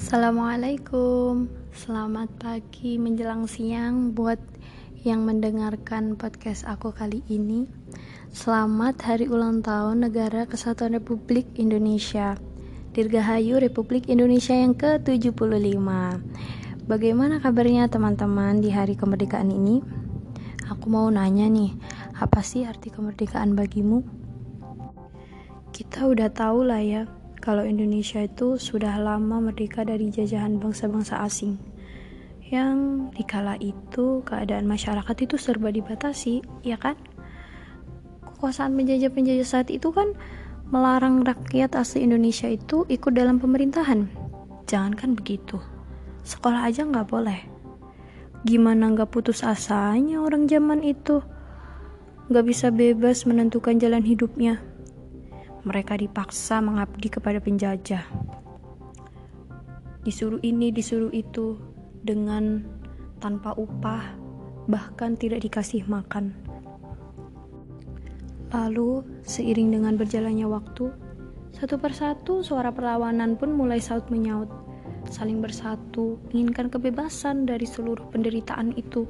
Assalamualaikum, selamat pagi menjelang siang buat yang mendengarkan podcast aku kali ini. Selamat Hari Ulang Tahun Negara Kesatuan Republik Indonesia. Dirgahayu Republik Indonesia yang ke-75. Bagaimana kabarnya teman-teman di hari kemerdekaan ini? Aku mau nanya nih, apa sih arti kemerdekaan bagimu? Kita udah tahu lah ya, kalau Indonesia itu sudah lama merdeka dari jajahan bangsa-bangsa asing yang dikala itu keadaan masyarakat itu serba dibatasi, ya kan? Kekuasaan penjajah-penjajah saat itu kan melarang rakyat asli Indonesia itu ikut dalam pemerintahan. Jangankan begitu, sekolah aja nggak boleh. Gimana nggak putus asanya orang zaman itu? Nggak bisa bebas menentukan jalan hidupnya mereka dipaksa mengabdi kepada penjajah. Disuruh ini, disuruh itu dengan tanpa upah, bahkan tidak dikasih makan. Lalu, seiring dengan berjalannya waktu, satu persatu suara perlawanan pun mulai saut menyaut, saling bersatu, inginkan kebebasan dari seluruh penderitaan itu.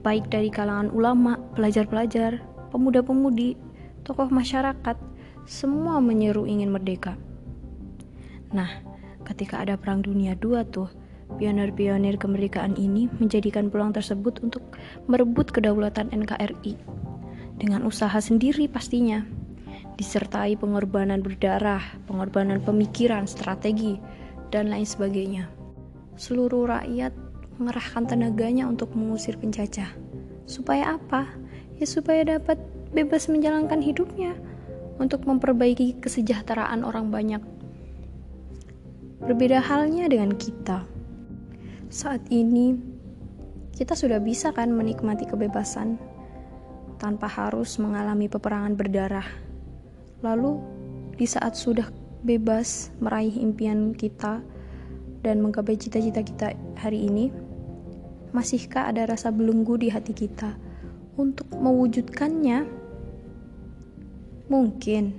Baik dari kalangan ulama, pelajar-pelajar, pemuda-pemudi, tokoh masyarakat, semua menyeru ingin merdeka. Nah, ketika ada Perang Dunia II tuh, pionir-pionir kemerdekaan ini menjadikan peluang tersebut untuk merebut kedaulatan NKRI. Dengan usaha sendiri pastinya, disertai pengorbanan berdarah, pengorbanan pemikiran, strategi, dan lain sebagainya. Seluruh rakyat mengerahkan tenaganya untuk mengusir penjajah. Supaya apa? Ya supaya dapat bebas menjalankan hidupnya untuk memperbaiki kesejahteraan orang banyak. Berbeda halnya dengan kita. Saat ini, kita sudah bisa kan menikmati kebebasan tanpa harus mengalami peperangan berdarah. Lalu, di saat sudah bebas meraih impian kita dan menggapai cita-cita kita hari ini, masihkah ada rasa belenggu di hati kita untuk mewujudkannya? Mungkin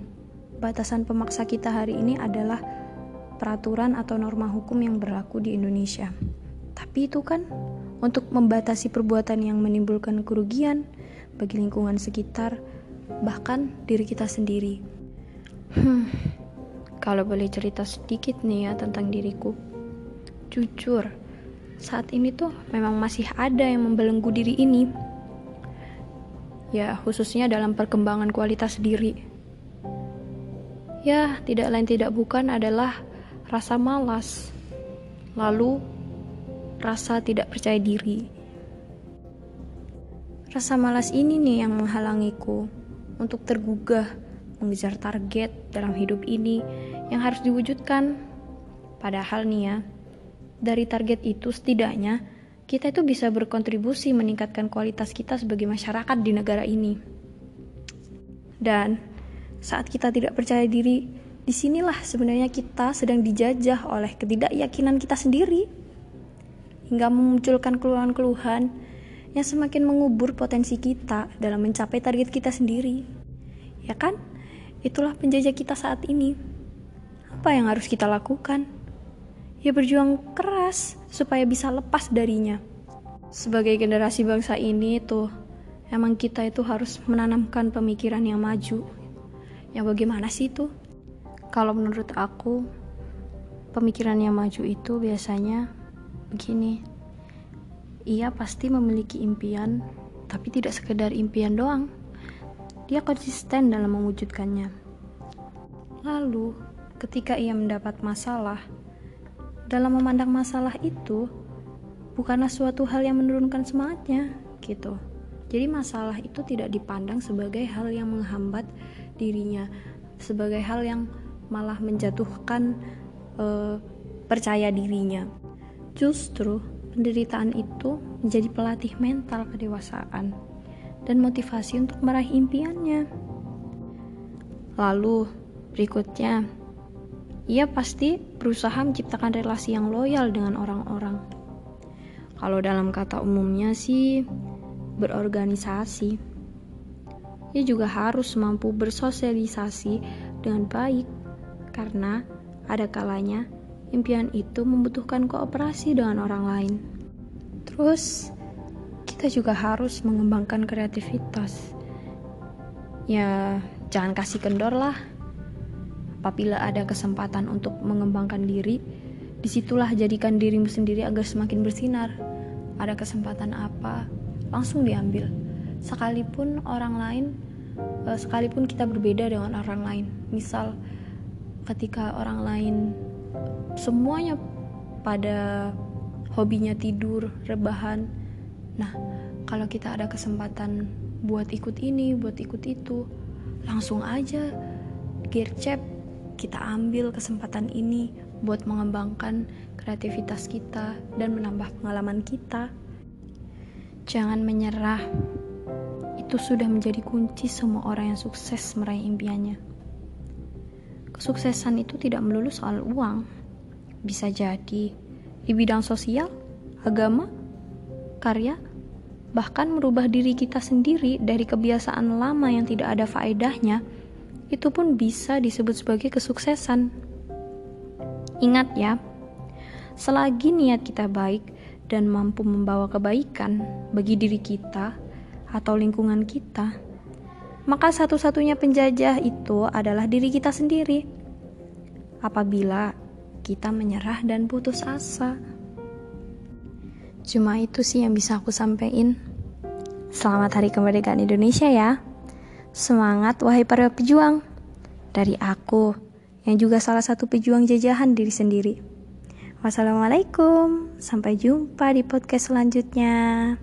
batasan pemaksa kita hari ini adalah peraturan atau norma hukum yang berlaku di Indonesia. Tapi itu kan untuk membatasi perbuatan yang menimbulkan kerugian bagi lingkungan sekitar, bahkan diri kita sendiri. Hmm, kalau boleh cerita sedikit nih ya tentang diriku. Jujur, saat ini tuh memang masih ada yang membelenggu diri ini ya khususnya dalam perkembangan kualitas diri. Ya, tidak lain tidak bukan adalah rasa malas, lalu rasa tidak percaya diri. Rasa malas ini nih yang menghalangiku untuk tergugah mengejar target dalam hidup ini yang harus diwujudkan. Padahal nih ya, dari target itu setidaknya kita itu bisa berkontribusi meningkatkan kualitas kita sebagai masyarakat di negara ini. Dan saat kita tidak percaya diri, di sinilah sebenarnya kita sedang dijajah oleh ketidakyakinan kita sendiri, hingga memunculkan keluhan-keluhan yang semakin mengubur potensi kita dalam mencapai target kita sendiri. Ya kan? Itulah penjajah kita saat ini. Apa yang harus kita lakukan? Ya berjuang keras supaya bisa lepas darinya. Sebagai generasi bangsa ini tuh emang kita itu harus menanamkan pemikiran yang maju. Yang bagaimana sih itu? Kalau menurut aku pemikiran yang maju itu biasanya begini. Ia pasti memiliki impian, tapi tidak sekedar impian doang. Dia konsisten dalam mewujudkannya. Lalu, ketika ia mendapat masalah, dalam memandang masalah itu bukanlah suatu hal yang menurunkan semangatnya gitu. Jadi masalah itu tidak dipandang sebagai hal yang menghambat dirinya, sebagai hal yang malah menjatuhkan uh, percaya dirinya. Justru penderitaan itu menjadi pelatih mental kedewasaan dan motivasi untuk meraih impiannya. Lalu berikutnya ia pasti berusaha menciptakan relasi yang loyal dengan orang-orang. Kalau dalam kata umumnya sih berorganisasi. Ia juga harus mampu bersosialisasi dengan baik karena ada kalanya impian itu membutuhkan kooperasi dengan orang lain. Terus, kita juga harus mengembangkan kreativitas. Ya, jangan kasih kendor lah. Apabila ada kesempatan untuk mengembangkan diri, di situlah jadikan dirimu sendiri agar semakin bersinar. Ada kesempatan apa, langsung diambil. Sekalipun orang lain, eh, sekalipun kita berbeda dengan orang lain. Misal, ketika orang lain semuanya pada hobinya tidur, rebahan. Nah, kalau kita ada kesempatan buat ikut ini, buat ikut itu, langsung aja gercep kita ambil kesempatan ini buat mengembangkan kreativitas kita dan menambah pengalaman kita. Jangan menyerah. Itu sudah menjadi kunci semua orang yang sukses meraih impiannya. Kesuksesan itu tidak melulu soal uang. Bisa jadi di bidang sosial, agama, karya, bahkan merubah diri kita sendiri dari kebiasaan lama yang tidak ada faedahnya, itu pun bisa disebut sebagai kesuksesan. Ingat ya, selagi niat kita baik dan mampu membawa kebaikan bagi diri kita atau lingkungan kita, maka satu-satunya penjajah itu adalah diri kita sendiri. Apabila kita menyerah dan putus asa. Cuma itu sih yang bisa aku sampaikan. Selamat Hari Kemerdekaan Indonesia ya. Semangat wahai para pejuang. Dari aku yang juga salah satu pejuang jajahan diri sendiri. Wassalamualaikum. Sampai jumpa di podcast selanjutnya.